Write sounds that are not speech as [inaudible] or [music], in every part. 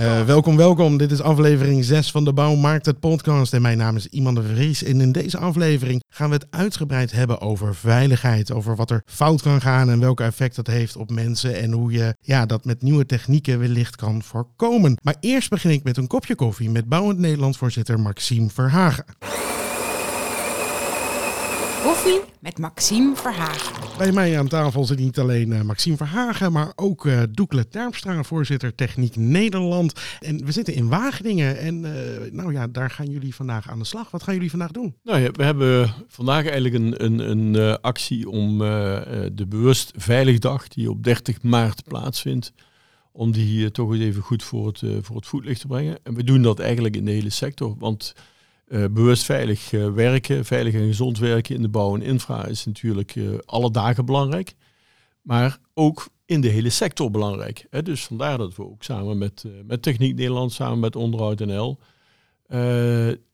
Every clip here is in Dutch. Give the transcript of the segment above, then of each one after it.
Eh, welkom, welkom. Dit is aflevering 6 van de Bouw Maakt het podcast. En mijn naam is Iman de Vries. En in deze aflevering gaan we het uitgebreid hebben over veiligheid. Over wat er fout kan gaan en welke effect dat heeft op mensen. En hoe je ja, dat met nieuwe technieken wellicht kan voorkomen. Maar eerst begin ik met een kopje koffie met Bouwend Nederland voorzitter Maxime Verhagen. Koffie met Maxime Verhagen. Bij mij aan tafel zit niet alleen eh, Maxime Verhagen, maar ook eh Doekle Terpstra, voorzitter Techniek Nederland. En we zitten in Wageningen en eh, nou ja, daar gaan jullie vandaag aan de slag. Wat gaan jullie vandaag doen? Nou ja, we hebben vandaag eigenlijk een, een, een eh, actie om eh, eh, de Bewust Veilig Dag, die op 30 maart plaatsvindt, om die eh, toch eens even goed voor het, voor het voetlicht te brengen. En we doen dat eigenlijk in de hele sector, want eh, bewust veilig eh, werken, veilig en gezond werken in de bouw en infra is natuurlijk eh, alle dagen belangrijk, maar ook in de hele sector belangrijk. Hè? Dus vandaar dat we ook samen met, met Techniek Nederland, samen met Onderhoud NL,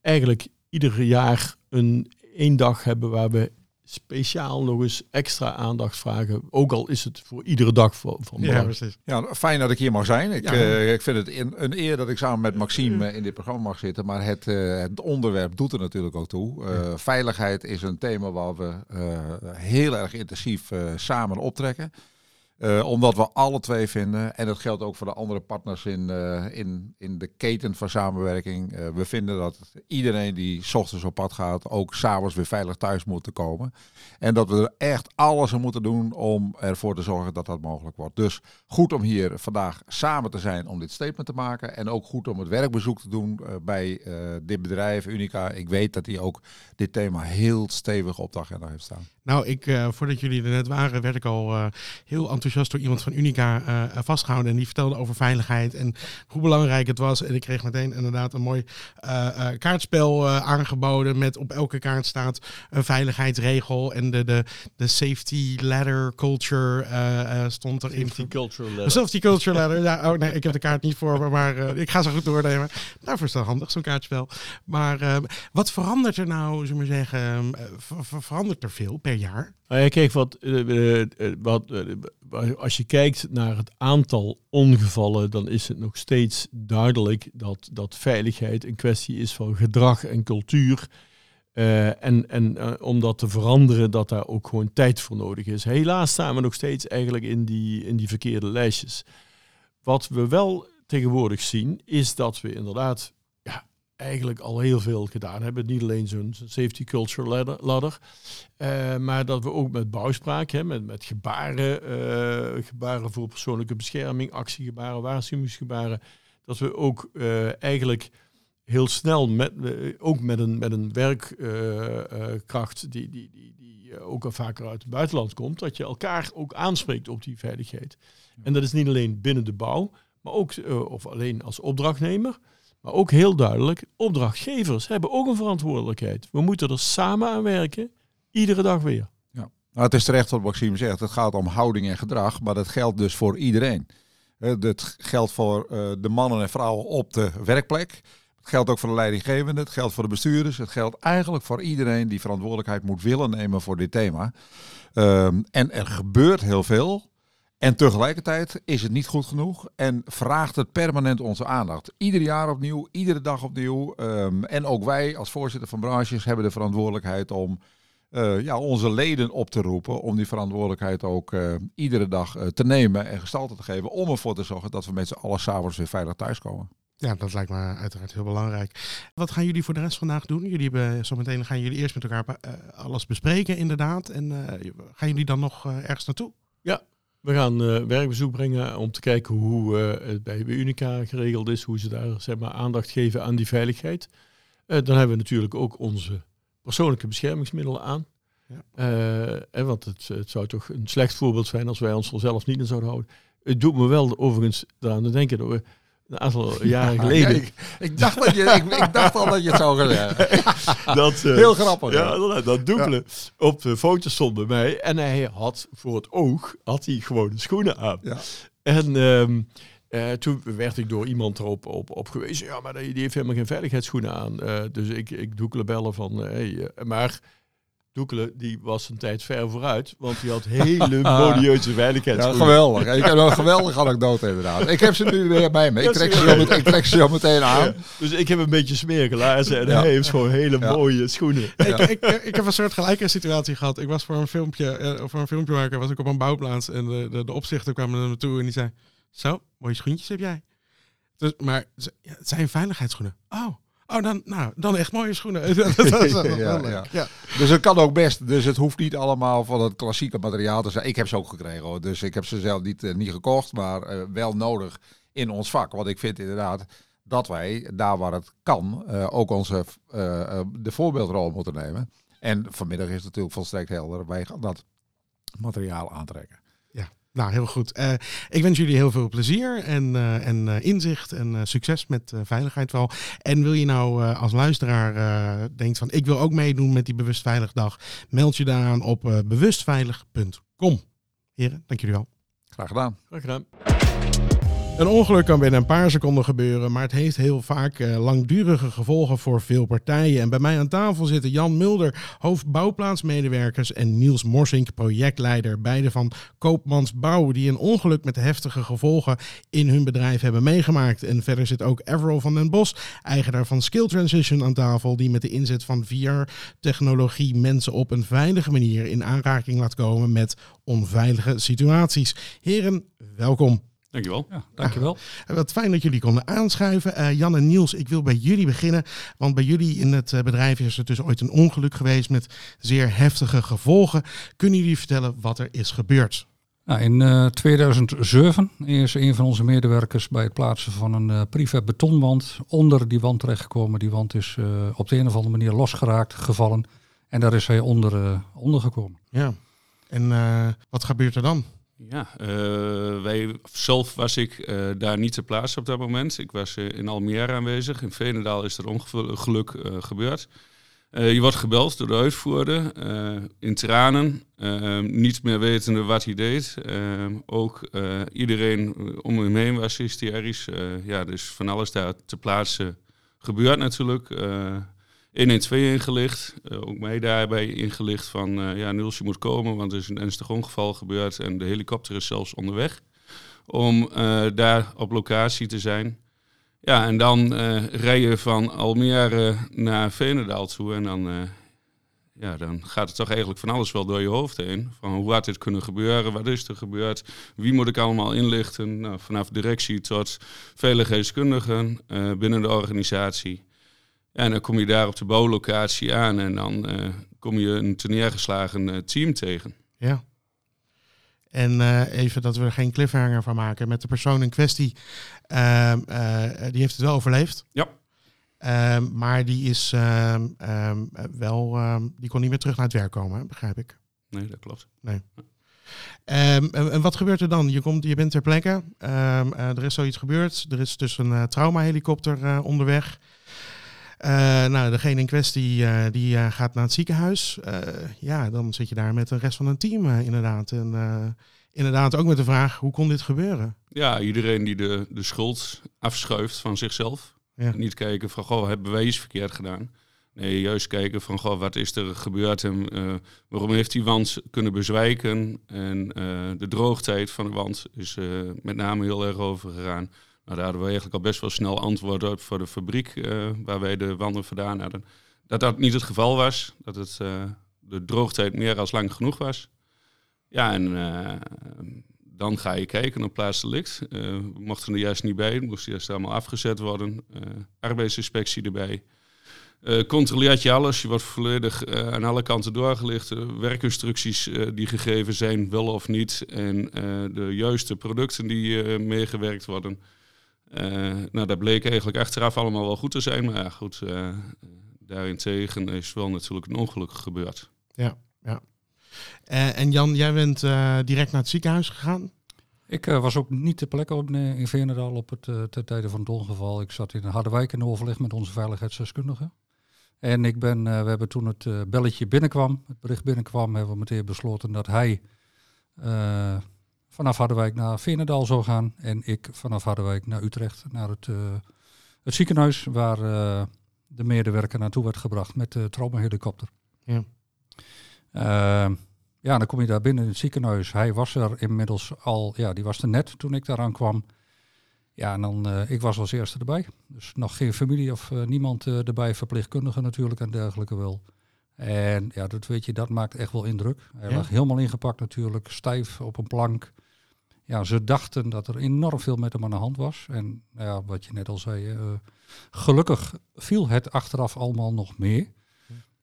eigenlijk ieder jaar een één dag hebben waar we speciaal nog eens extra aandacht vragen. Ook al is het voor iedere dag van, van belang. precies. Ja, fijn dat ik hier mag zijn. Ik, Ja. eh, ik vind het een, een eer dat ik samen met Maxime eh, in dit programma mag zitten. Maar het, eh, het onderwerp doet er natuurlijk ook toe. Veiligheid is een thema waar we heel erg intensief samen optrekken. Eh, omdat we alle twee vinden, en dat geldt ook voor de andere partners in, eh, in, in de keten van samenwerking. eh, we vinden dat iedereen die 's ochtends op pad gaat, ook s'avonds weer veilig thuis moet komen. En dat we er echt alles aan moeten doen om ervoor te zorgen dat dat mogelijk wordt. Dus goed om hier vandaag samen te zijn om dit statement te maken. En ook goed om het werkbezoek te doen bij dit bedrijf, Unica. Ik weet dat hij ook dit thema heel stevig op de agenda heeft staan. Nou, ik, eh, voordat jullie er net waren, werd ik al eh, heel enthousiast door iemand van Unica eh, eh, vastgehouden. En die vertelde over veiligheid en hoe belangrijk het was. En ik kreeg meteen inderdaad een mooi kaartspel aangeboden. Met op elke kaart staat een veiligheidsregel. En de, de, de safety ladder culture stond erin. Safety cultural De level. Safety Culture Ladder. Ja, oh nee, ik heb de kaart niet voor me, maar ik ga ze goed doornemen. Daarvoor is het handig, zo'n kaartspel. Maar wat verandert er nou, zullen we zeggen, ver- ver- verandert er veel per jaar? Nou ja, kijk, wat, eh, eh, eh, wat, als je kijkt naar het aantal ongevallen, dan is het nog steeds duidelijk dat, dat veiligheid een kwestie is van gedrag en cultuur. En en om dat te veranderen, dat daar ook gewoon tijd voor nodig is. Helaas staan we nog steeds eigenlijk in die, in die verkeerde lijstjes. Wat we wel tegenwoordig zien, is dat we inderdaad eigenlijk al heel veel gedaan hebben. Niet alleen zo'n safety culture ladder, ladder eh, maar dat we ook met bouwspraak, hè, met, met gebaren, eh, gebaren voor persoonlijke bescherming, actiegebaren, waarschuwingsgebaren, dat we ook eh, eigenlijk heel snel, met, ook met een, met een werkkracht die, die, die, die ook al vaker uit het buitenland komt, dat je elkaar ook aanspreekt op die veiligheid. En dat is niet alleen binnen de bouw, maar ook, of alleen als opdrachtnemer, ook heel duidelijk, opdrachtgevers hebben ook een verantwoordelijkheid. We moeten er samen aan werken, iedere dag weer. Nou, het is terecht wat Maxime zegt. Het gaat om houding en gedrag, maar dat geldt dus voor iedereen. Dat geldt voor eh, de mannen en vrouwen op de werkplek. Het geldt ook voor de leidinggevenden. Het geldt voor de bestuurders. Het geldt eigenlijk voor iedereen die verantwoordelijkheid moet willen nemen voor dit thema. Ehm, en er gebeurt heel veel. En tegelijkertijd is het niet goed genoeg en vraagt het permanent onze aandacht. Ieder jaar opnieuw, iedere dag opnieuw. Ehm, en ook wij als voorzitter van branches hebben de verantwoordelijkheid om eh, ja, onze leden op te roepen om die verantwoordelijkheid ook eh, iedere dag eh, te nemen en gestalte te geven. Om ervoor te zorgen dat we met z'n allen s'avonds weer veilig thuiskomen. Ja, dat lijkt me uiteraard heel belangrijk. Wat gaan jullie voor de rest vandaag doen? Jullie hebben zometeen gaan jullie eerst met elkaar alles bespreken, inderdaad. En eh, gaan jullie dan nog ergens naartoe? We gaan eh, werkbezoek brengen om te kijken hoe eh, het bij Unica geregeld is, hoe ze daar zeg maar, aandacht geven aan die veiligheid. Eh, dan hebben we natuurlijk ook onze persoonlijke beschermingsmiddelen aan. Ja. Eh, want het, het zou toch een slecht voorbeeld zijn als wij ons er zelf niet in zouden houden. Het doet me wel overigens eraan te denken dat we een aantal jaren geleden... Ja, ik, ik dacht dat je, ik, ik dacht al dat je het zou gaan [laughs] zeggen. dat, eh, Heel grappig. Ja, dat dubbele op de foto stond bij mij. En hij had voor het oog had hij gewoon schoenen aan. Ja. En ehm, eh, toen werd ik door iemand erop op, op gewezen. Ja, maar die die heeft helemaal geen veiligheidsschoenen aan. Eh, dus ik, ik doe bellen van... hey, maar Doekelen die was een tijd ver vooruit, want die had hele [laughs] modieuze Ja, veiligheidsgroepen. geweldig. Ik heb een geweldige anekdote inderdaad. Ik heb ze nu weer bij me. Ik Ja, trek ze zo, met, ik trek ze zo meteen aan. Ja, dus ik heb een beetje smeergelazen en Ja. hij heeft gewoon hele Ja. mooie schoenen. Ik, ik, ik heb een soort gelijke situatie gehad. Ik was voor een filmpje, eh, voor een filmpje maken, was ik op een bouwplaats en de, de, de opzichter kwam naar me toe en die zei: Zo, mooie schoentjes heb jij. Dus, maar ja, het zijn veiligheidsschoenen. Oh, oh dan, nou, dan echt mooie schoenen. [laughs] dat is wel [laughs] Ja, ja. Ja. Dus het kan ook best. Dus het hoeft niet allemaal van het klassieke materiaal te zijn. Ik heb ze ook gekregen hoor. Dus ik heb ze zelf niet, eh, niet gekocht. Maar eh, wel nodig in ons vak. Want ik vind inderdaad dat wij, daar waar het kan, eh, ook onze de voorbeeldrol moeten nemen. En vanmiddag is het natuurlijk volstrekt helder. Wij gaan dat materiaal aantrekken. Nou, heel goed. Eh, ik wens jullie heel veel plezier en, eh, en eh, inzicht en eh, succes met veiligheid vooral. En wil je nou eh, als luisteraar eh denkt van ik wil ook meedoen met die Bewust Veilig Dag, meld je daaraan op eh, bewustveilig.com. Heren, dank jullie wel. Graag gedaan. Graag gedaan. Een ongeluk kan binnen een paar seconden gebeuren, maar het heeft heel vaak eh, langdurige gevolgen voor veel partijen. En bij mij aan tafel zitten Jan Mulder, hoofd bouwplaatsmedewerkers, en Niels Morsink, projectleider, beide van Koopmans Bouw, die een ongeluk met heftige gevolgen in hun bedrijf hebben meegemaakt. En verder zit ook Everal van den Bos, eigenaar van Skill Transition aan tafel, die met de inzet van VR-technologie mensen op een veilige manier in aanraking laat komen met onveilige situaties. Heren, welkom. Dankjewel. Ja, dankjewel. En Wat fijn dat jullie konden aanschuiven. Eh, Jan en Niels, ik wil bij jullie beginnen. Want bij jullie in het eh, bedrijf is er dus ooit een ongeluk geweest met zeer heftige gevolgen. Kunnen jullie vertellen wat er is gebeurd? Nou, in eh, 2007 is een van onze medewerkers bij het plaatsen van een eh privé betonwand onder die wand terechtgekomen. Die wand is eh, op de een of andere manier losgeraakt, gevallen. En daar is hij onder, ondergekomen. Ja. En eh, wat gebeurt er dan? Ja, eh, wij, zelf was ik eh, daar niet ter plaatse op dat moment. Ik was eh, in Almere aanwezig. In Veenendaal is er ongeluk gebeurd. Je wordt gebeld door de uitvoerder in tranen, niet meer wetende wat hij deed. Ook iedereen om hem heen was hysterisch. Ja, dus van alles daar ter plaatse gebeurt natuurlijk. Eh 112 ingelicht, eh, ook mij daarbij ingelicht van eh, ja, Niels, je moet komen, want er is een ernstig ongeval gebeurd en de helikopter is zelfs onderweg om eh, daar op locatie te zijn. Ja, en dan rij je van Almere naar Veenendaal toe en dan, ja, dan gaat het toch eigenlijk van alles wel door je hoofd heen. Van hoe had dit kunnen gebeuren, wat is er gebeurd, wie moet ik allemaal inlichten, nou, vanaf directie tot veiligheidskundigen eh, binnen de organisatie. En dan kom je daar op de bouwlocatie aan en dan eh, kom je een neergeslagen eh, team tegen. Ja. En eh, even dat we er geen cliffhanger van maken. Met de persoon in kwestie, ehm, eh, die heeft het wel overleefd. Ja. Ehm, maar die is ehm, wel, die kon niet meer terug naar het werk komen, hè, begrijp ik. Nee, dat klopt. Ehm, en, en wat gebeurt er dan? Je, komt, je bent ter plekke, er is zoiets gebeurd. Er is dus een traumahelikopter onderweg. Uh, nou, degene in kwestie uh, die uh, gaat naar het ziekenhuis. ja, dan zit je daar met de rest van een team inderdaad. En inderdaad ook met de vraag, hoe kon dit gebeuren? Ja, iedereen die de, de schuld afschuift van zichzelf. Ja. Niet kijken van, goh, hebben wij iets verkeerd gedaan? Nee, juist kijken van, goh, wat is er gebeurd en uh, waarom heeft die wand kunnen bezwijken? En uh, de droogtijd van de wand is uh, met name heel erg over gegaan. Nou, daar hadden we eigenlijk al best wel snel antwoord op voor de fabriek waar wij de wanden vandaan hadden. Dat dat niet het geval was, dat het, de droogtijd meer als lang genoeg was. Ja, en dan ga je kijken op plaatsdelict. We mochten er juist niet bij, het moest juist allemaal afgezet worden. Arbeidsinspectie erbij. Uh, controleert je alles, je wordt volledig aan alle kanten doorgelicht. werkinstructies die gegeven zijn, wel of niet. En de juiste producten die meegewerkt worden. Nou, dat bleek eigenlijk achteraf allemaal wel goed te zijn. Maar ja, goed, daarentegen is wel natuurlijk een ongeluk gebeurd. Ja, ja. Uh, en Jan, jij bent uh, direct naar het ziekenhuis gegaan? Ik uh, was ook niet ter plekke op, in Veenendaal op het ten tijde van het ongeval. Ik zat in Harderwijk in overleg met onze veiligheidsdeskundige. En ik ben, we hebben toen het belletje binnenkwam, het bericht binnenkwam, hebben we meteen besloten dat hij vanaf Harderwijk naar Veenendaal zou gaan. En ik vanaf Harderwijk naar Utrecht, naar het, het ziekenhuis waar de medewerker naartoe werd gebracht met de traumahelikopter. Ja. Ehm, ja, dan kom je daar binnen in het ziekenhuis. Hij was er inmiddels al, ja, die was er net toen ik daaraan kwam. Ja, en dan, eh, ik was als eerste erbij. Dus nog geen familie of eh, niemand eh, erbij, verpleegkundigen natuurlijk en dergelijke wel. En ja, dat weet je, dat maakt echt wel indruk. Hij Ja. lag helemaal ingepakt natuurlijk, stijf op een plank. Ja, ze dachten dat er enorm veel met hem aan de hand was. En nou ja, wat je net al zei, eh, gelukkig viel het achteraf allemaal nog mee.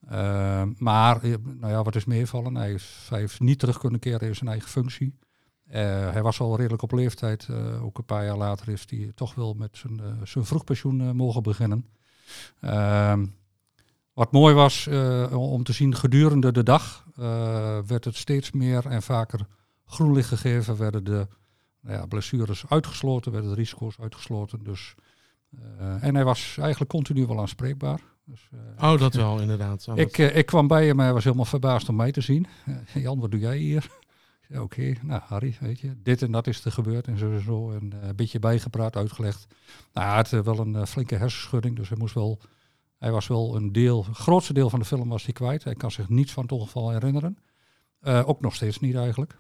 Eh, maar, eh, nou ja, wat is meevallen? Hij, is, hij heeft niet terug kunnen keren in zijn eigen functie. Hij was al redelijk op leeftijd. ook een paar jaar later is hij toch wel met zijn, zijn vroegpensioen mogen beginnen. Ehm, wat mooi was om te zien, gedurende de dag werd het steeds meer en vaker groen licht gegeven. Werden de nou ja, blessures uitgesloten, werden de risico's uitgesloten. Dus, eh, en hij was eigenlijk continu wel aanspreekbaar. Dus, eh, Oh, dat [laughs] wel, inderdaad. Oh, ik, eh, ik kwam bij hem, hij was helemaal verbaasd om mij te zien. Jan, wat doe jij hier? Oké, nou Harry, weet je, dit en dat is er gebeurd en zo en zo. En een beetje bijgepraat, uitgelegd. Nou, hij had wel een flinke hersenschudding, dus hij moest wel... Hij was wel een deel, het grootste deel van de film was hij kwijt. Hij kan zich niets van het ongeval herinneren. Ook nog steeds niet eigenlijk.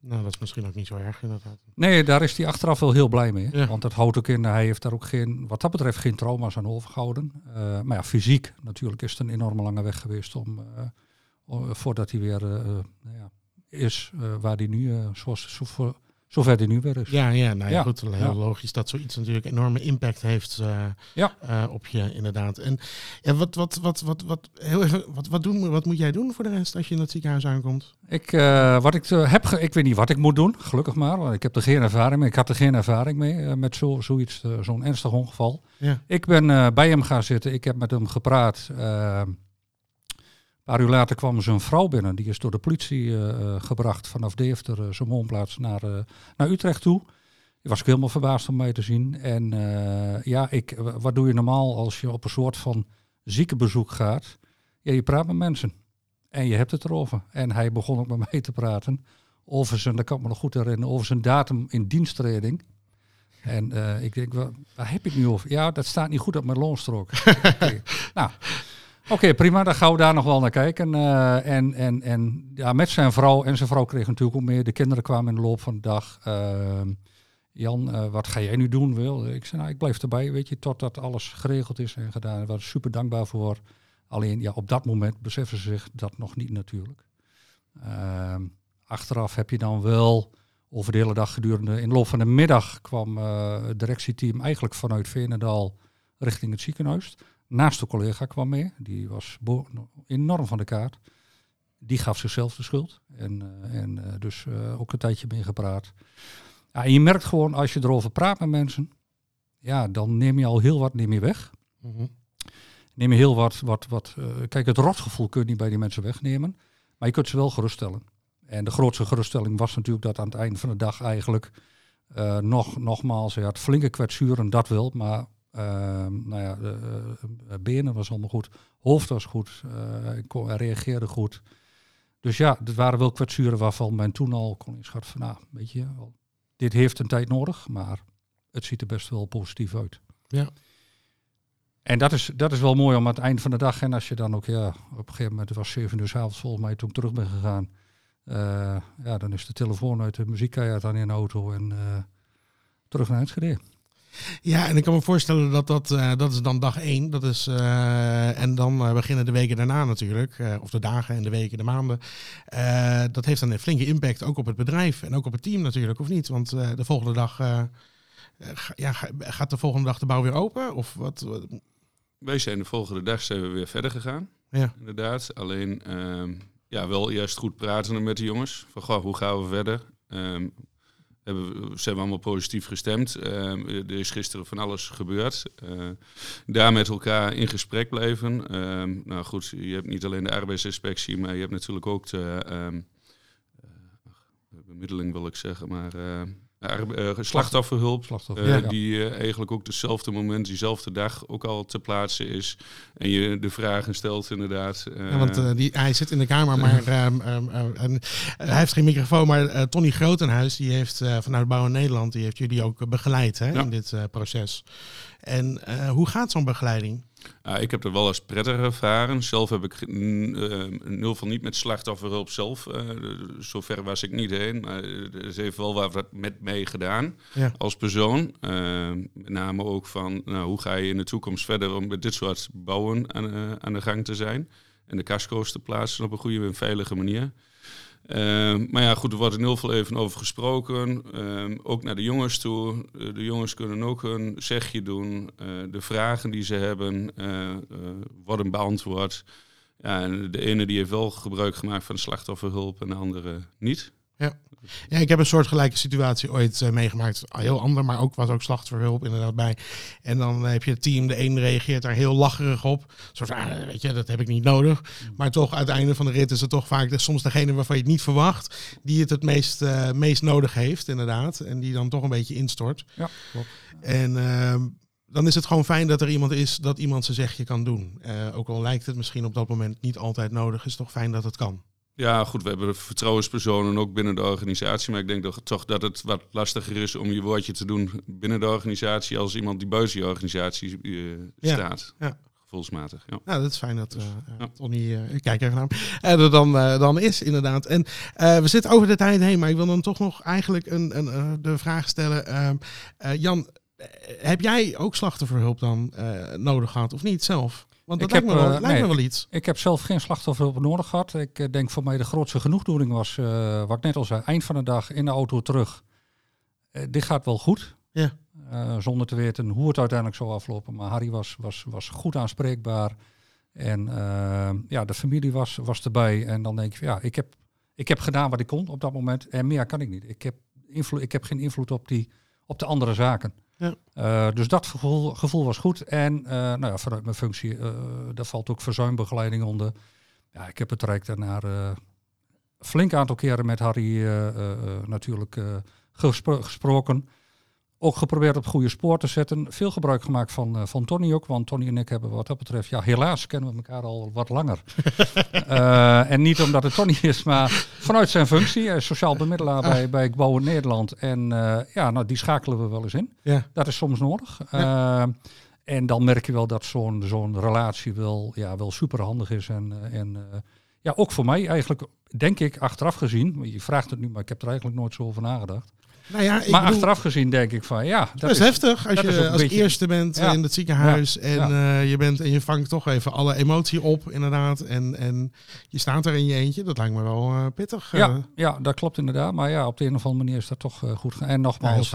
Nou, dat is misschien ook niet zo erg, inderdaad. Nee, daar is hij achteraf wel heel blij mee. Ja. Want het houdt ook in, hij heeft daar ook geen, wat dat betreft geen trauma's aan overgehouden. Eh, maar ja, fysiek natuurlijk is het een enorme lange weg geweest om, eh, voordat hij weer eh, nou ja, is waar hij nu, zoals, zo, voor- zover hij nu weer is. Ja, ja, nou ja, Ja, goed. Heel ja. logisch dat zoiets natuurlijk enorme impact heeft eh, Ja. eh, op je, inderdaad. En ja, wat, wat, wat, wat, wat, heel even, wat, wat, doen, wat moet jij doen voor de rest als je in het ziekenhuis aankomt? Ik, eh, wat ik heb, ik weet niet wat ik moet doen, gelukkig maar, want ik heb er geen ervaring mee. Ik had er geen ervaring mee met zo, zoiets, zo'n ernstig ongeval. Ja. Ik ben bij hem gaan zitten, ik heb met hem gepraat. Paar uur later kwam zijn vrouw binnen, die is door de politie eh, eh, gebracht vanaf Deventer, eh, zijn woonplaats, naar, naar Utrecht toe. Die was ook helemaal verbaasd om mij te zien. En ja, ik, wat doe je normaal als je op een soort van ziekenbezoek gaat? Ja, je praat met mensen. En je hebt het erover. En hij begon ook met [laughs] mij te praten over zijn, dat kan ik me nog goed herinneren, over zijn datum in diensttreding. En ik denk, waar, heb ik nu over? Ja, dat staat niet goed op mijn loonstrook. [laughs] Nou, oké, prima. Dan gaan we daar nog wel naar kijken. Eh, en en, en ja, met zijn vrouw, en zijn vrouw kreeg natuurlijk ook meer. De kinderen kwamen in de loop van de dag. Ehm, Jan, eh, wat ga jij nu doen? Wil? Ik zei, nou, ik blijf erbij, weet je, totdat alles geregeld is en gedaan. Was ik super dankbaar voor. Alleen, ja, op dat moment beseffen ze zich dat nog niet natuurlijk. Ehm, achteraf heb je dan wel over de hele dag gedurende. In de loop van de middag kwam eh, het directieteam eigenlijk vanuit Veenendaal richting het ziekenhuis. Naast de collega kwam mee, die was enorm van de kaart. Die gaf zichzelf de schuld. En, eh, en eh, dus eh, ook een tijdje mee gepraat. Ja, en je merkt gewoon als je erover praat met mensen, ja, dan neem je al heel wat neem je weg Mhm. neem je heel wat, wat, wat kijk, het rotgevoel kun je niet bij die mensen wegnemen, maar je kunt ze wel geruststellen. En de grootste geruststelling was natuurlijk dat aan het eind van de dag eigenlijk nog, nogmaals, hij had flinke kwetsuren, dat wel, maar nou ja, de eh, benen was allemaal goed, hoofd was goed, eh, kon, hij reageerde goed. Dus ja, het waren wel kwetsuren waarvan men toen al kon inschatten van, nou, weet je, dit heeft een tijd nodig, maar het ziet er best wel positief uit. Ja. En dat is, dat is wel mooi om aan het eind van de dag, en als je dan ook, ja, op een gegeven moment, het was 7 uur 's avonds volgens mij toen ik terug ben gegaan, eh, ja, dan is de telefoon uit de muziekkeihard aan in de auto en eh, terug naar Enschede. Ja, en ik kan me voorstellen dat dat, eh, dat is dan dag één. Dat is, eh, en dan eh, beginnen de weken daarna natuurlijk. of de dagen en de weken, de maanden. Dat heeft dan een flinke impact ook op het bedrijf en ook op het team natuurlijk, of niet? Want de volgende dag, ja, ga- gaat de volgende dag de bouw weer open? Of wat? Wij zijn de volgende dag zijn we weer verder gegaan. Ja. Inderdaad. Alleen ehm, ja, wel eerst goed praten met de jongens. Van goh, hoe gaan we verder? Ehm, hebben, we- zijn we allemaal positief gestemd. Ehm, er is gisteren van alles gebeurd. Eh, daar met elkaar in gesprek blijven. Ehm, nou goed, je hebt niet alleen de arbeidsinspectie, maar je hebt natuurlijk ook de ehm, eh, bemiddeling wil ik zeggen, maar eh, slachtofferhulp. Slachtoffer. Eh, Ja. Die eh, eigenlijk ook dezelfde moment, diezelfde dag ook al te plaatsen is. En je de vragen stelt inderdaad. Ja, want die, hij zit in de kamer, maar [laughs] ehm, ehm, ehm, eh, hij heeft geen microfoon. Maar Tony Grotenhuis, die heeft vanuit Bouwen Nederland, die heeft jullie ook begeleid hè, Ja. in dit proces. En hoe gaat zo'n begeleiding? Ik heb het wel als prettig ervaren. Zelf heb ik eh, in ieder geval niet met slachtofferhulp zelf. eh, zover was ik niet heen. Maar eh, ze heeft wel wat met mee gedaan Ja. als persoon. Met name ook van nou, hoe ga je in de toekomst verder om met dit soort bouwen aan, aan de gang te zijn. En de casco's te plaatsen op een goede en veilige manier. Eh, maar ja, goed, er wordt in heel veel even over gesproken. Eh, ook naar de jongens toe. Eh, de jongens kunnen ook hun zegje doen. Eh, de vragen die ze hebben eh, worden beantwoord. En de ene die heeft wel gebruik gemaakt van slachtofferhulp en de andere niet. Ja, ik heb een soortgelijke situatie ooit eh, meegemaakt. Heel ander, maar ook was ook slachtofferhulp inderdaad bij. En dan heb je het team, de een reageert daar heel lacherig op. Soort van, ah, weet je, dat heb ik niet nodig. Maar toch, einde van de rit is het toch vaak de, soms degene waarvan je het niet verwacht, die het het meest, eh, meest nodig heeft, inderdaad. En die dan toch een beetje instort. Ja, klopt. En ehm, dan is het gewoon fijn dat er iemand is dat iemand zijn zegje kan doen. Eh, ook al lijkt het misschien op dat moment niet altijd nodig, is het toch fijn dat het kan. Ja, goed, we hebben vertrouwenspersonen ook binnen de organisatie. Maar ik denk dat, toch dat het wat lastiger is om je woordje te doen binnen de organisatie als iemand die buiten je organisatie eh, staat. ja. Gevoelsmatig. Ja. Nou, dat is fijn dat uh, ja. Tony, uh, ik kijk even naar hem, er dan, dan is inderdaad. En we zitten over de tijd heen, maar ik wil dan toch nog eigenlijk een, een, de vraag stellen. Uh, Jan, heb jij ook slachtofferhulp dan nodig gehad of niet zelf? Want dat ik lijkt, heb, me, wel, lijkt nee, me wel iets. Ik heb zelf geen slachtofferhulp nodig gehad. Ik uh, denk voor mij de grootste genoegdoening was, uh, wat ik net al zei, eind van de dag in de auto terug. Uh, dit gaat wel goed. Ja. zonder te weten hoe het uiteindelijk zou aflopen. Maar Harry was, was, was goed aanspreekbaar. En ja, de familie was, was erbij. En dan denk je, ja, ik heb, ik heb gedaan wat ik kon op dat moment. En meer kan ik niet. Ik heb, invloed, ik heb geen invloed op, die, op de andere zaken. Ja. Uh, dus dat gevoel, gevoel, was goed. En uh, nou ja, vanuit mijn functie, uh, daar valt ook verzuimbegeleiding onder. Ja, ik heb het Rijk daarna flink aantal keren met Harry natuurlijk gespro gesproken. Ook geprobeerd op goede spoor te zetten. Veel gebruik gemaakt van, van Tony ook. Want Tony en ik hebben wat dat betreft, ja, helaas kennen we elkaar al wat langer. [laughs] en niet omdat het Tony is, maar vanuit zijn functie. Hij is sociaal bemiddelaar bij, bij Bouwen Nederland. En ja, nou, die schakelen we wel eens in. Ja. Dat is soms nodig. Ja. En dan merk je wel dat zo'n zo'n relatie wel, ja, wel superhandig is. En, en ja, ook voor mij eigenlijk, denk ik, achteraf gezien. Je vraagt het nu, maar ik heb er eigenlijk nooit zo over nagedacht. Nou ja, maar bedoel, achteraf gezien denk ik van ja. Dat, dat is, heftig als je als beetje, eerste bent ja, in het ziekenhuis ja, en. Uh, je bent en je vangt toch even alle emotie op, inderdaad. En, en je staat er in je eentje. Dat lijkt me wel uh, pittig. Ja, uh. ja, dat klopt inderdaad. Maar ja, op de een of andere manier is dat toch goed gegaan. En nogmaals,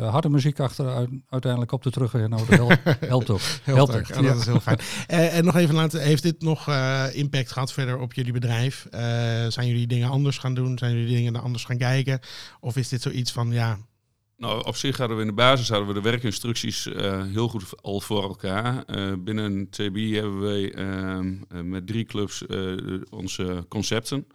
harde muziek achter uiteindelijk op de terugweg. Nou, [laughs] dat helpt, helpt ook. helpt echt. Ja, dat is heel fijn. [laughs] en nog even laten, heeft dit nog impact gehad verder op jullie bedrijf? zijn jullie dingen anders gaan doen? Zijn jullie dingen anders gaan kijken? Of is dit zoiets van ja, nou, op zich hadden we in de basis hadden we de werkinstructies uh, heel goed al voor elkaar. Uh, binnen TBI hebben wij uh, met drie clubs onze concepten.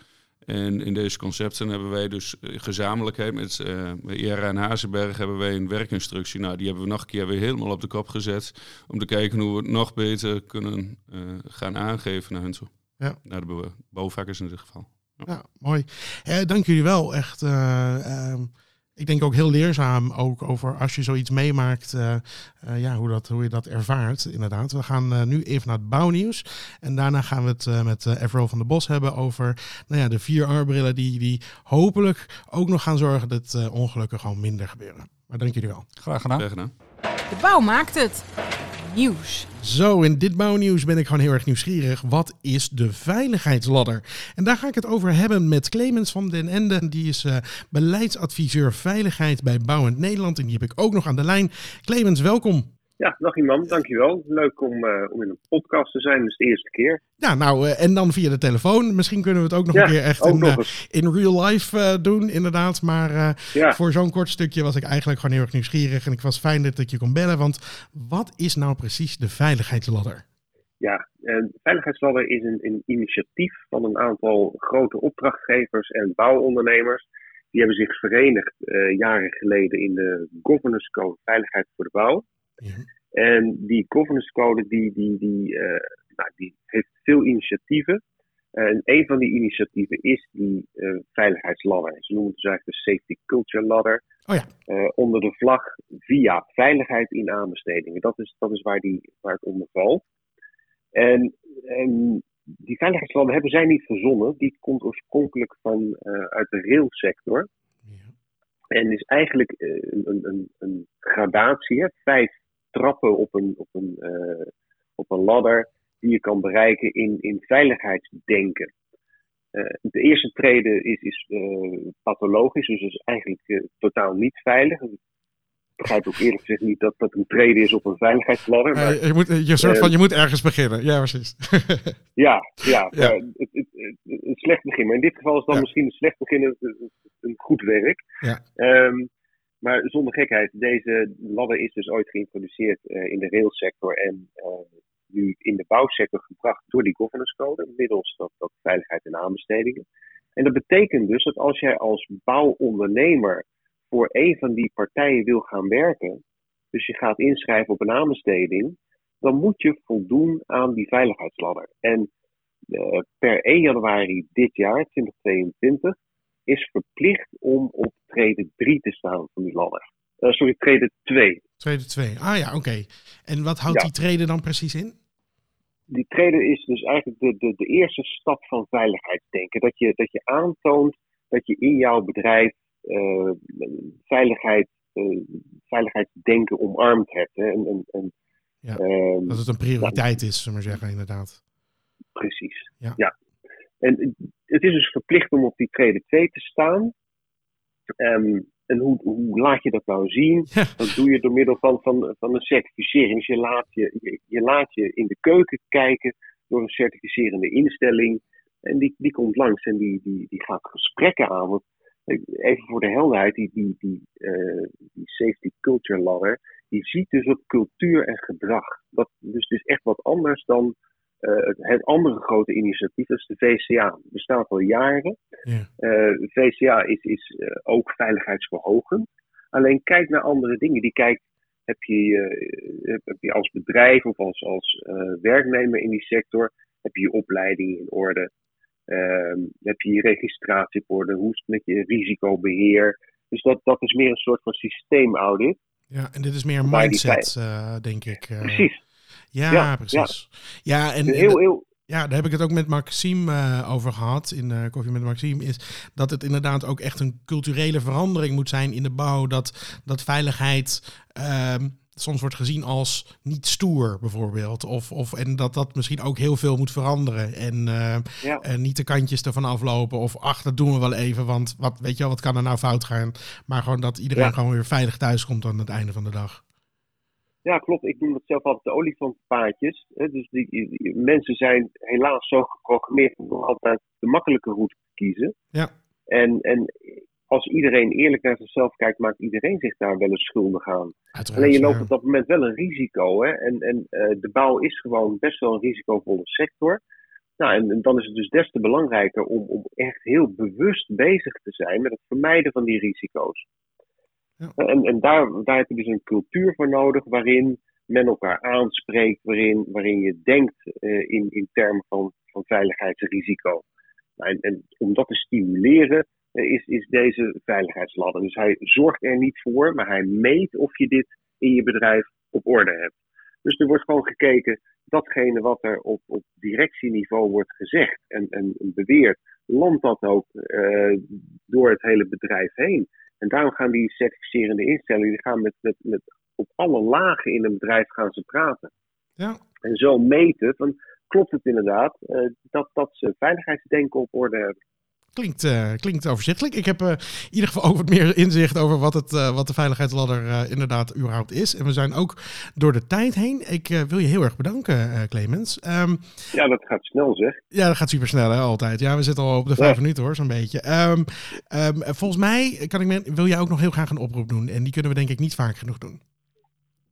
En in deze concepten hebben wij dus gezamenlijkheid met uh, IRA en Hazenberg hebben wij een werkinstructie. Nou, die hebben we nog een keer weer helemaal op de kop gezet. Om te kijken hoe we het nog beter kunnen uh, gaan aangeven naar hun toe. Ja. Naar de bouwvakkers in dit geval. Ja, ja mooi. Eh, dank jullie wel. Echt. Uh, ik denk ook heel leerzaam ook over als je zoiets meemaakt, uh, uh, ja, hoe, dat, hoe je dat ervaart. Inderdaad. We gaan uh, nu even naar het bouwnieuws. En daarna gaan we het met uh, Evro van der Bos hebben over nou ja, de vier R-brillen die, die hopelijk ook nog gaan zorgen dat ongelukken gewoon minder gebeuren. Maar dank jullie wel. Graag gedaan. Graag gedaan. De bouw maakt het. Nieuws. Zo, in dit bouwnieuws ben ik gewoon heel erg nieuwsgierig. Wat is de veiligheidsladder? En daar ga ik het over hebben met Clemens van den Ende. Die is uh, beleidsadviseur veiligheid bij Bouwend Nederland. En die heb ik ook nog aan de lijn. Clemens, welkom. Ja, dag iemand, dankjewel. Leuk om, uh, om in een podcast te zijn, dus de eerste keer. Ja, nou, uh, en dan via de telefoon. Misschien kunnen we het ook nog ja, een keer echt in, uh, in real life doen, inderdaad. Maar ja. voor zo'n kort stukje was ik eigenlijk gewoon heel erg nieuwsgierig. En ik was fijn dat ik je kon bellen, want wat is nou precies de veiligheidsladder? Ja, de veiligheidsladder is een, een initiatief van een aantal grote opdrachtgevers en bouwondernemers. Die hebben zich verenigd jaren geleden in de Governance Code Veiligheid voor de Bouw. Ja. En die governance code die, die, die, uh, nou, die heeft veel initiatieven. Uh, en een van die initiatieven is die uh, veiligheidsladder. Ze noemen het dus eigenlijk de Safety Culture Ladder. Oh ja. onder de vlag via veiligheid in aanbestedingen. Dat is, dat is waar, die, waar het onder valt. En, en die veiligheidsladder hebben zij niet verzonnen. Die komt oorspronkelijk van, eh, uit de railsector. Ja. En is eigenlijk eh, een, een, een, een gradatie, hè? vijf trappen op een, op, een, eh, op een ladder die je kan bereiken in, in veiligheidsdenken. Eh, de eerste trede is, is eh, pathologisch, dus is eigenlijk totaal niet veilig. Ik begrijp ook eerlijk gezegd niet dat dat een trede is op een veiligheidsladder. Maar je, moet, je, soort van, je moet ergens beginnen. Ja, precies. [laughs] ja, ja, het, het, het- een slecht begin. Maar in dit geval is dan Ja. misschien een slecht begin een, een- een goed werk. Ja. Ehm, maar zonder gekheid, deze ladder is dus ooit geïntroduceerd eh, in de railsector en eh, nu in de bouwsector gebracht door die governance code, middels dat, dat veiligheid en aanbestedingen. En dat betekent dus dat als jij als bouwondernemer voor een van die partijen wil gaan werken, dus je gaat inschrijven op een aanbesteding, dan moet je voldoen aan die veiligheidsladder. En eh, per 1 januari dit jaar, 2022, is verplicht om op trede 3 te staan van die ladder. Eh, sorry, trede 2. Tweede twee. Ah ja, oké. En wat houdt Ja. die treden dan precies in? Die trede is dus eigenlijk de, de, de eerste stap van veiligheidsdenken. Dat je, dat je aantoont dat je in jouw bedrijf eh, veiligheid, eh, veiligheidsdenken omarmd hebt. Hè? En, en, en, Ja, ehm, Dat het een prioriteit is, zullen we maar zeggen, inderdaad. Precies. Ja. En het is dus verplicht om op die trede 2 te staan. Ehm, en hoe, hoe laat je dat nou zien? Ja. Dat doe je door middel van, van, van een certificering. Dus je laat je, je, je laat je in de keuken kijken door een certificerende instelling. En die, die komt langs en die, die, die gaat gesprekken aan. Want eh, even voor de helderheid, die, die, die, eh, die safety culture ladder, die ziet dus op cultuur en gedrag. Dat, dus het is echt wat anders dan eh, het, andere grote initiatief, is de VCA. Bestaat al jaren. Ja. Eh, VCA is, is eh, ook veiligheidsverhogend. Alleen kijk naar andere dingen. Die kijkt, heb je, heb- je als bedrijf of als, als werknemer in die sector, heb je je opleiding in orde? Ehm, heb je je registratie op orde? Hoe is het met je risicobeheer? Dus dat, dat is meer een soort van systeemaudit. Ja, en dit is meer die mindset, denk ik. Precies. Ja, Ja, precies. Ja, en, en Heel, heel, ja, daar heb ik het ook met Maxime eh, over gehad in eh Koffie met Maxime. Is dat het inderdaad ook echt een culturele verandering moet zijn in de bouw. Dat, dat veiligheid ehm, soms wordt gezien als niet stoer, bijvoorbeeld. Of, of, en dat dat misschien ook heel veel moet veranderen. En, eh, Ja. en niet de kantjes ervan aflopen. Of ach, dat doen we wel even. Want wat, weet je wel, wat kan er nou fout gaan? Maar gewoon dat iedereen Ja. gewoon weer veilig thuis komt aan het einde van de dag. Ja, klopt. Ik noem dat zelf altijd de olifantpaadjes. hè. Dus die, mensen zijn helaas zo geprogrammeerd om altijd de makkelijke route te kiezen. Ja. En, en als iedereen eerlijk naar zichzelf kijkt, maakt iedereen zich daar wel eens schuldig aan. Uiteraard, Alleen je loopt ja. op dat moment wel een risico. Hè? En, en eh, de bouw is gewoon best wel een risicovolle sector. Nou, en, en dan is het dus des te belangrijker om, om echt heel bewust bezig te zijn met het vermijden van die risico's. Ja. En, en daar, daar heb je dus een cultuur voor nodig waarin men elkaar aanspreekt, waarin, waarin je denkt eh, in, in termen van, van veiligheidsrisico. Nou, en, om dat te stimuleren eh, is, is deze veiligheidsladder. Dus hij zorgt er niet voor, maar hij meet of je dit in je bedrijf op orde hebt. Dus er wordt gewoon gekeken, datgene wat er op, op directieniveau wordt gezegd en, en, beweerd, landt dat ook eh, door het hele bedrijf heen. En daarom gaan die certificerende instellingen die gaan met, met, met op alle lagen in een bedrijf gaan ze praten. Ja, En zo meten van klopt het inderdaad eh, dat, dat ze veiligheidsdenken op orde hebben. Klinkt, eh, klinkt overzichtelijk. Ik heb eh, in ieder geval [laughs] ook wat meer inzicht over wat, het, eh, wat de veiligheidsladder inderdaad überhaupt is. En we zijn ook door de tijd heen. Ik wil je heel erg bedanken, Clemens. Ehm, Ja, dat gaat snel zeg. ja, dat gaat super snel, hè, altijd. Ja, we zitten al op de vijf minuten, hoor, zo'n beetje. Ehm, ehm, volgens mij kan ik, wil jij ook nog heel graag een oproep doen. En die kunnen we denk ik niet vaak genoeg doen.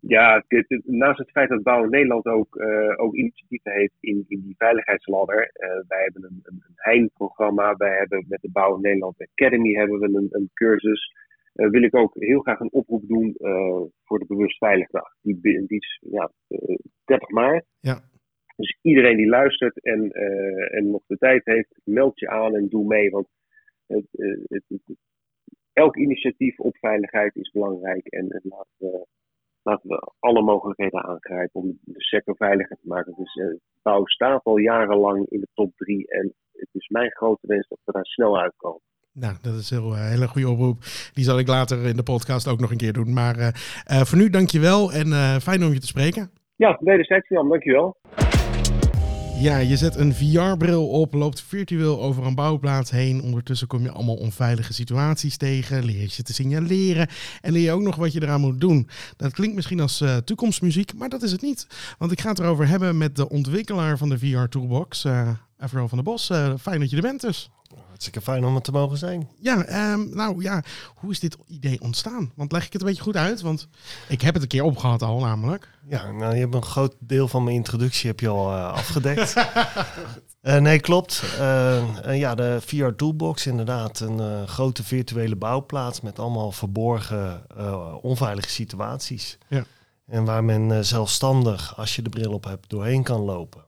Ja, dit- dit- naast het feit dat Bouw Nederland ook, eh, ook initiatieven heeft in, in die veiligheidsladder. eh, wij hebben een, een, een HEIN-programma, wij hebben met de Bouw Nederland Academy hebben we een, een cursus. Eh, wil ik ook heel graag een oproep doen voor de Bewust Veiligdag. Die, die is ja, eh, 30 maart. Ja. Dus iedereen die luistert en, en nog de tijd heeft, meld je aan en doe mee. Want het, het, het- elk initiatief op veiligheid is belangrijk. En, en laten we laten we alle mogelijkheden aangrijpen om de sector veiliger te maken. Dus uh, bouw staat al jarenlang in de top drie en het is mijn grote wens dat we daar snel uitkomen. Nou, dat is een heel, uh, hele goede oproep. Die zal ik later in de podcast ook nog een keer doen. Maar uh, uh, voor nu dank je wel en fijn om je te spreken. Ja, wederzijds Jan, dank je wel. Ja, je zet een VR-bril op, loopt virtueel over een bouwplaats heen. Ondertussen kom je allemaal onveilige situaties tegen, leer je te signaleren en leer je ook nog wat je eraan moet doen. Dat klinkt misschien als uh, toekomstmuziek, maar dat is het niet. Want ik ga het erover hebben met de ontwikkelaar van de VR-toolbox, uh, Avril van der Bos. Uh, fijn dat je er bent dus. Hartstikke fijn om het te mogen zijn. Ja, um, nou ja, hoe is dit idee ontstaan? Want leg ik het een beetje goed uit, want ik heb het een keer opgehad al namelijk. Ja, nou je hebt een groot deel van mijn introductie heb je al uh, afgedekt. uh, [laughs] nee, klopt. Uh, ja, de VR Toolbox inderdaad een grote virtuele bouwplaats met allemaal verborgen onveilige situaties. Ja. En waar men zelfstandig, als je de bril op hebt, doorheen kan lopen.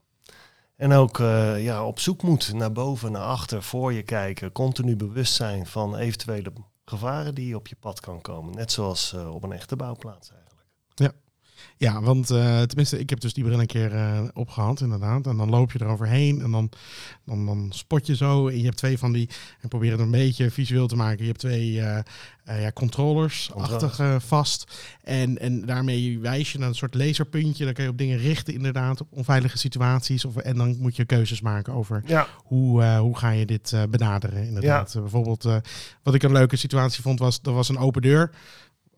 En ook uh, ja, op zoek moet naar boven, naar achter, voor je kijken. Continu bewust zijn van eventuele gevaren die op je pad kan komen. Net zoals uh, op een echte bouwplaats eigenlijk. Ja, ja want uh, tenminste, ik heb dus die bril een keer opgehaald inderdaad. En dan loop je eroverheen en dan, dan, dan spot je zo. En je hebt twee van die, en probeer het een beetje visueel te maken. Je hebt twee uh, ja, controllers achtig uh, vast. En, en daarmee wijs je naar een soort laserpuntje. Dan kan je op dingen richten inderdaad, op onveilige situaties. Of, en dan moet je keuzes maken over ja. hoe, hoe ga je dit benaderen inderdaad. Ja. bijvoorbeeld, wat ik een leuke situatie vond was, er was een open deur.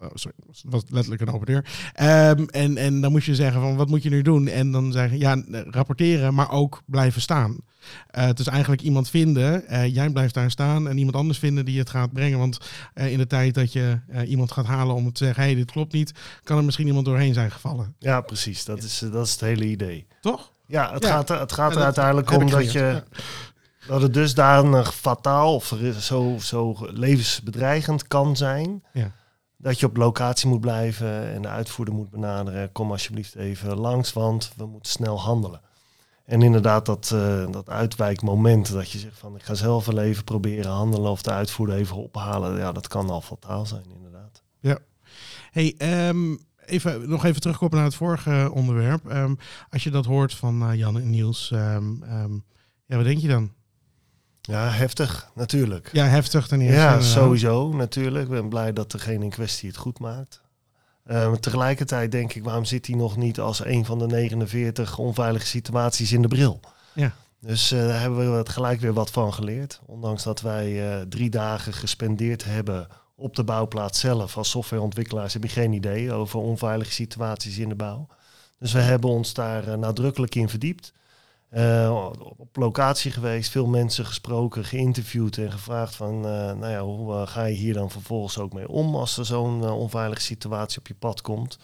Oh, sorry, het was letterlijk een open deur. Um, en, en dan moest je zeggen van wat moet je nu doen? En dan zeggen ja, rapporteren, maar ook blijven staan. Uh, het is eigenlijk iemand vinden, uh, jij blijft daar staan en iemand anders vinden die het gaat brengen. Want uh, in de tijd dat je iemand gaat halen om te zeggen, hé, hey, dit klopt niet, kan er misschien iemand doorheen zijn gevallen. Ja, precies. Dat, is, dat is het hele idee. Toch? Ja, het ja. gaat, er, het gaat er uiteindelijk om dat je... Ja. Dat het dusdanig fataal of zo, zo levensbedreigend kan zijn. Ja dat je op locatie moet blijven en de uitvoerder moet benaderen. Kom alsjeblieft even langs, want we moeten snel handelen. En inderdaad, dat, uh, dat uitwijkmoment, dat je zegt van ik ga zelf wel even proberen handelen of de uitvoerder even ophalen. Ja, dat kan al fataal zijn, inderdaad. Ja. Hey, um, even, nog even terugkomen naar het vorige onderwerp. Um, als je dat hoort van uh, Jan en Niels, um, ja, wat denk je dan? Ja, heftig, natuurlijk. Ja, heftig ten eerste. Ja, sowieso, natuurlijk. Ik ben blij dat degene in kwestie het goed maakt. Uh, tegelijkertijd denk ik, waarom zit hij nog niet als een van de 49 onveilige situaties in de bril? Ja. Dus uh, daar hebben we het gelijk weer wat van geleerd. Ondanks dat wij uh, drie dagen gespendeerd hebben op de bouwplaats zelf. Als softwareontwikkelaars heb je geen idee over onveilige situaties in de bouw. Dus we hebben ons daar nadrukkelijk in verdiept. Uh, op locatie geweest, veel mensen gesproken, geïnterviewd en gevraagd van, uh, nou ja, hoe uh, ga je hier dan vervolgens ook mee om als er zo'n onveilige situatie op je pad komt?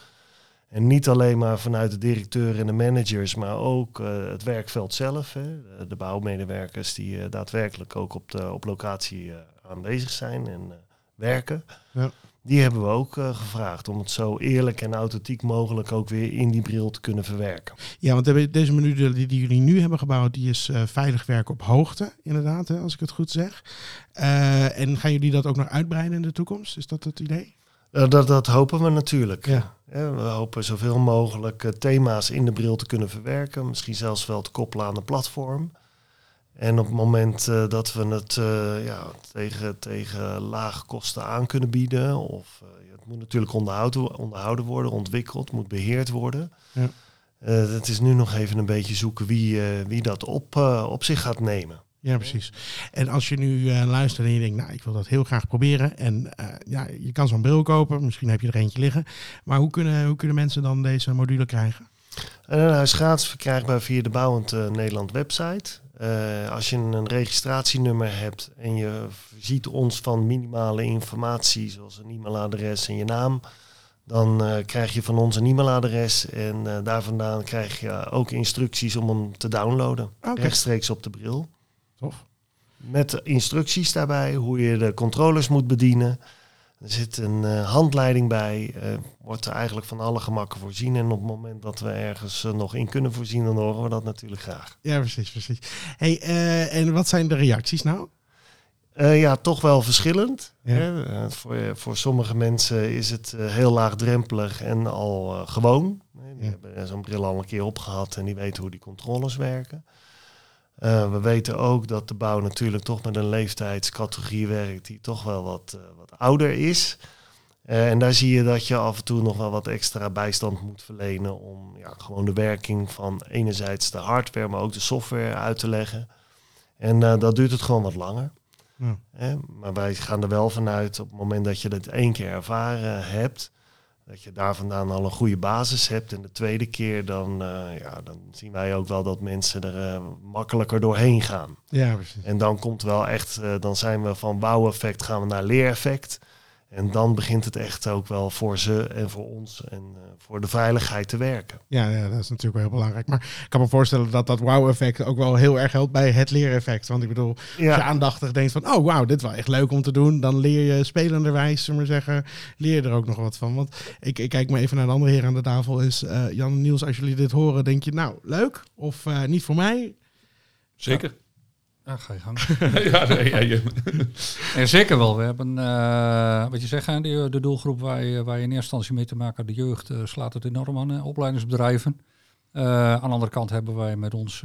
En niet alleen maar vanuit de directeur en de managers, maar ook het werkveld zelf. Hè? De bouwmedewerkers die daadwerkelijk ook op, de, op locatie aanwezig zijn en werken. Ja. Die hebben we ook uh, gevraagd om het zo eerlijk en authentiek mogelijk ook weer in die bril te kunnen verwerken. Ja, want deze menu die, die jullie nu hebben gebouwd, die is uh, veilig werken op hoogte, inderdaad, hè, als ik het goed zeg. Uh, en gaan jullie dat ook nog uitbreiden in de toekomst? Is dat het idee? dat, dat hopen we natuurlijk. Ja. ja we hopen zoveel mogelijk thema's in de bril te kunnen verwerken. Misschien zelfs wel te koppelen aan een platform. En op het moment uh, dat we het uh, ja, tegen, tegen lage kosten aan kunnen bieden, of uh, het moet natuurlijk onderhouden, onderhouden worden, ontwikkeld, moet beheerd worden. Ja. het is nu nog even een beetje zoeken wie, wie dat op, op zich gaat nemen. Ja, precies. En als je nu luistert en je denkt, nou, ik wil dat heel graag proberen. En ja, je kan zo'n bril kopen, misschien heb je er eentje liggen. Maar hoe kunnen, hoe kunnen mensen dan deze module krijgen? Hij is gratis verkrijgbaar via de Bouwend Nederland website. Uh, als je een registratienummer hebt en je ziet ons van minimale informatie, zoals een e-mailadres en je naam, dan uh, krijg je van ons een e-mailadres en uh, daar vandaan krijg je ook instructies om hem te downloaden. Okay. Rechtstreeks op de bril. Tof. Met instructies daarbij, hoe je de controllers moet bedienen. Er zit een uh, handleiding bij, uh, wordt er eigenlijk van alle gemakken voorzien. En op het moment dat we ergens uh, nog in kunnen voorzien, dan horen we dat natuurlijk graag. Ja, precies, precies. Hey, en wat zijn de reacties nou? Eh, ja, toch wel verschillend. Ja. Hè? Eh, voor, voor sommige mensen is het eh, heel laagdrempelig en al eh, gewoon. Die Ja. hebben zo'n bril al een keer opgehad en die weten hoe die controles werken. Eh, we weten ook dat de bouw natuurlijk toch met een leeftijdscategorie werkt die toch wel wat, eh, wat ouder is. Eh, en daar zie je dat je af en toe nog wel wat extra bijstand moet verlenen om ja, gewoon de werking van enerzijds de hardware, maar ook de software uit te leggen. En dat duurt het gewoon wat langer. Ja. Maar wij gaan er wel vanuit op het moment dat je het één keer ervaren hebt, dat je daar vandaan al een goede basis hebt. En de tweede keer dan, eh, ja, dan zien wij ook wel dat mensen er eh, makkelijker doorheen gaan. Ja, precies. En dan komt wel echt, eh, dan zijn we van bouweffect gaan we naar leereffect. En dan begint het echt ook wel voor ze en voor ons en eh, voor de veiligheid te werken. Ja, ja, dat is natuurlijk wel heel belangrijk. Maar ik kan me voorstellen dat dat wow-effect ook wel heel erg helpt bij het leereffect. Want ik bedoel, als je aandachtig denkt van, oh wauw, dit is wel echt leuk om te doen. Dan leer je spelenderwijs, zullen we maar zeggen, leer je er ook nog wat van. Want ik, ik kijk maar even naar de andere heren aan de tafel. Is eh, Jan en Niels, als jullie dit horen, denk je, nou, leuk of eh, niet voor mij? Zeker. Ja, ga je gang. [laughs] ja, nee, ja, je- En zeker wel. We hebben, eh, wat je zegt, hè, de, de doelgroep waar je, waar je in eerste instantie mee te maken hebt, de jeugd, eh, slaat het enorm aan, opleidingsbedrijven. Eh, aan de andere kant hebben wij met ons,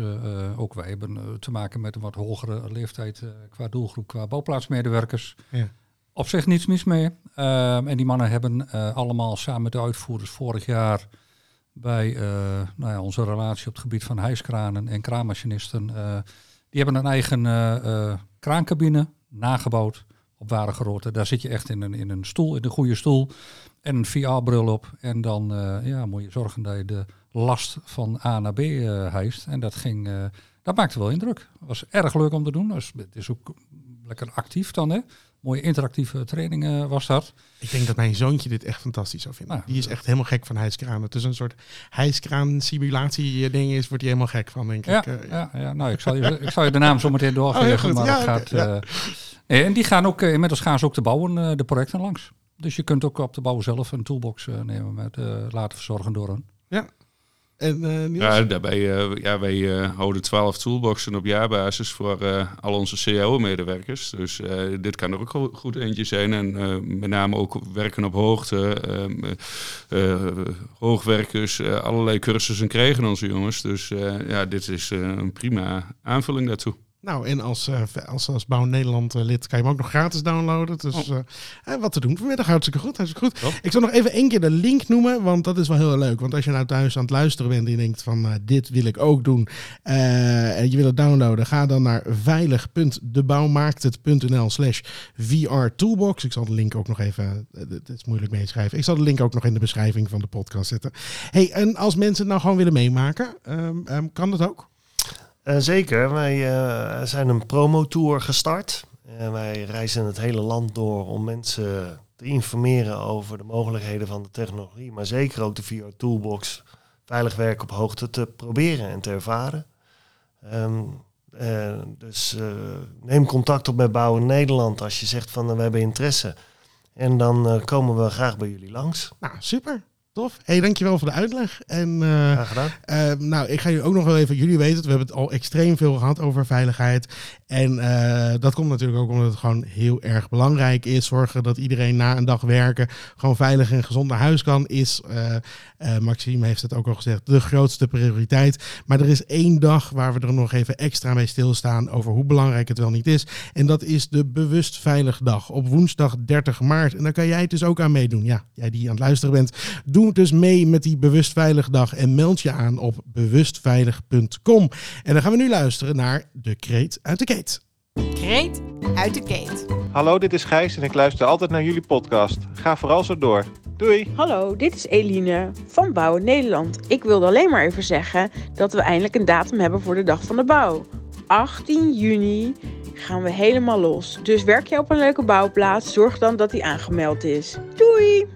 ook wij hebben te maken met een wat hogere leeftijd eh, qua doelgroep, qua bouwplaatsmedewerkers. Ja. Op zich niets mis mee. Ehm, en die mannen hebben eh, allemaal samen met de uitvoerders vorig jaar bij eh, nou ja, onze relatie op het gebied van hijskranen en kraanmachinisten. Die hebben een eigen eh, eh, kraancabine nagebouwd op ware grootte. Daar zit je echt in een, in een stoel, in een goede stoel. En een VR-bril op. En dan eh, ja, moet je zorgen dat je de last van A naar B hijst. En dat ging, dat maakte wel indruk. was erg leuk om te doen. Dus het is ook lekker actief dan, hè. Mooie interactieve training eh, was dat. Ik denk dat mijn zoontje dit echt fantastisch zou vinden. Nou, die is echt helemaal gek van hijskranen. Het is een soort hijskraan simulatie ding is, wordt hij helemaal gek van, denk Ja, ik. Eh, ja, ja, nou, ik zal je, ik zal je de naam zo meteen Oh, doorgeven. maar Ja, gaat, ja. eh, nee, en die gaan ook, eh, inmiddels gaan ze ook te bouwen, eh, de projecten langs. Dus je kunt ook op de bouw zelf een toolbox eh, nemen met eh, laten verzorgen door een. En eh, ja, daarbij, ja, wij eh, houden 12 toolboxen op jaarbasis voor eh, al onze CAO-medewerkers. Dus eh, dit kan er ook go- goed eentje zijn. En met name ook werken op hoogte, ehm, eh, eh, hoogwerkers, allerlei cursussen krijgen onze jongens. Dus ja, dit is een prima aanvulling daartoe. Nou, en als, eh, als, als Bouw Nederland eh, lid kan je hem ook nog gratis downloaden. Dus Oh. eh, wat te doen vanmiddag, hartstikke goed. Hartstikke goed. Top. Ik zal nog even één keer de link noemen, want dat is wel heel leuk. Want als je nou thuis aan het luisteren bent en je denkt van dit wil ik ook doen. en je wil het downloaden, ga dan naar veilig.debouwmaaktet.nl slash VR Toolbox. Ik zal de link ook nog even, het is moeilijk meeschrijven. Ik zal de link ook nog in de beschrijving van de podcast zetten. Hey, en als mensen het nou gewoon willen meemaken, ehm, ehm, kan dat ook? Eh, zeker. Wij eh, zijn een promotour gestart. En wij reizen het hele land door om mensen te informeren over de mogelijkheden van de technologie. Maar zeker ook de VR Toolbox veilig werken op hoogte te proberen en te ervaren. Ehm, eh, dus eh, neem contact op met Bouwen Nederland als je zegt van eh, we hebben interesse. En dan eh, komen we graag bij jullie langs. Nou, super. Tof. Hey, dankjewel voor de uitleg. En Graag gedaan. eh, nou, ik ga jullie ook nog wel even, jullie weten het, we hebben het al extreem veel gehad over veiligheid. En eh, dat komt natuurlijk ook omdat het gewoon heel erg belangrijk is. Zorgen dat iedereen na een dag werken gewoon veilig en gezond naar huis kan, is, eh, eh, Maxime heeft het ook al gezegd, de grootste prioriteit. Maar er is één dag waar we er nog even extra mee stilstaan over hoe belangrijk het wel niet is. En dat is de Bewust Veilig Dag op woensdag 30 maart. En daar kan jij het dus ook aan meedoen. Ja, jij die aan het luisteren bent, doe dus mee met die Bewust Veilig Dag en meld je aan op bewustveilig.com. En dan gaan we nu luisteren naar de kreet uit de keet. Kreet uit de keet. Hallo, dit is Gijs en ik luister altijd naar jullie podcast. Ga vooral zo door. Doei! Hallo, dit is Eline van Bouwen Nederland. Ik wilde alleen maar even zeggen dat we eindelijk een datum hebben voor de Dag van de Bouw. 18 juni gaan we helemaal los. Dus werk je op een leuke bouwplaats, zorg dan dat die aangemeld is. Doei!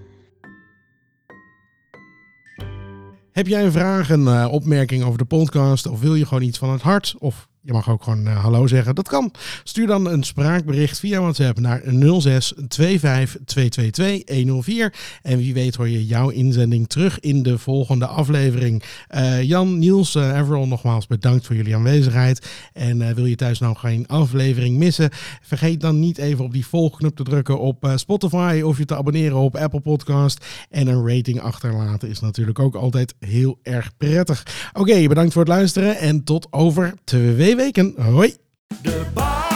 Heb jij een vraag, een eh, opmerking over de podcast? Of wil je gewoon iets van het hart? Of je mag ook gewoon uh, hallo zeggen. Dat kan. Stuur dan een spraakbericht via WhatsApp naar 06 25 222 104. En wie weet hoor je jouw inzending terug in de volgende aflevering. Uh, Jan, Niels, uh, Everal nogmaals bedankt voor jullie aanwezigheid. En wil je thuis nou geen aflevering missen? Vergeet dan niet even op die volgknop te drukken op Spotify of je te abonneren op Apple Podcast. En een rating achterlaten is natuurlijk ook altijd heel erg prettig. Oké, bedankt voor het luisteren en tot over twee weken. Hoi! De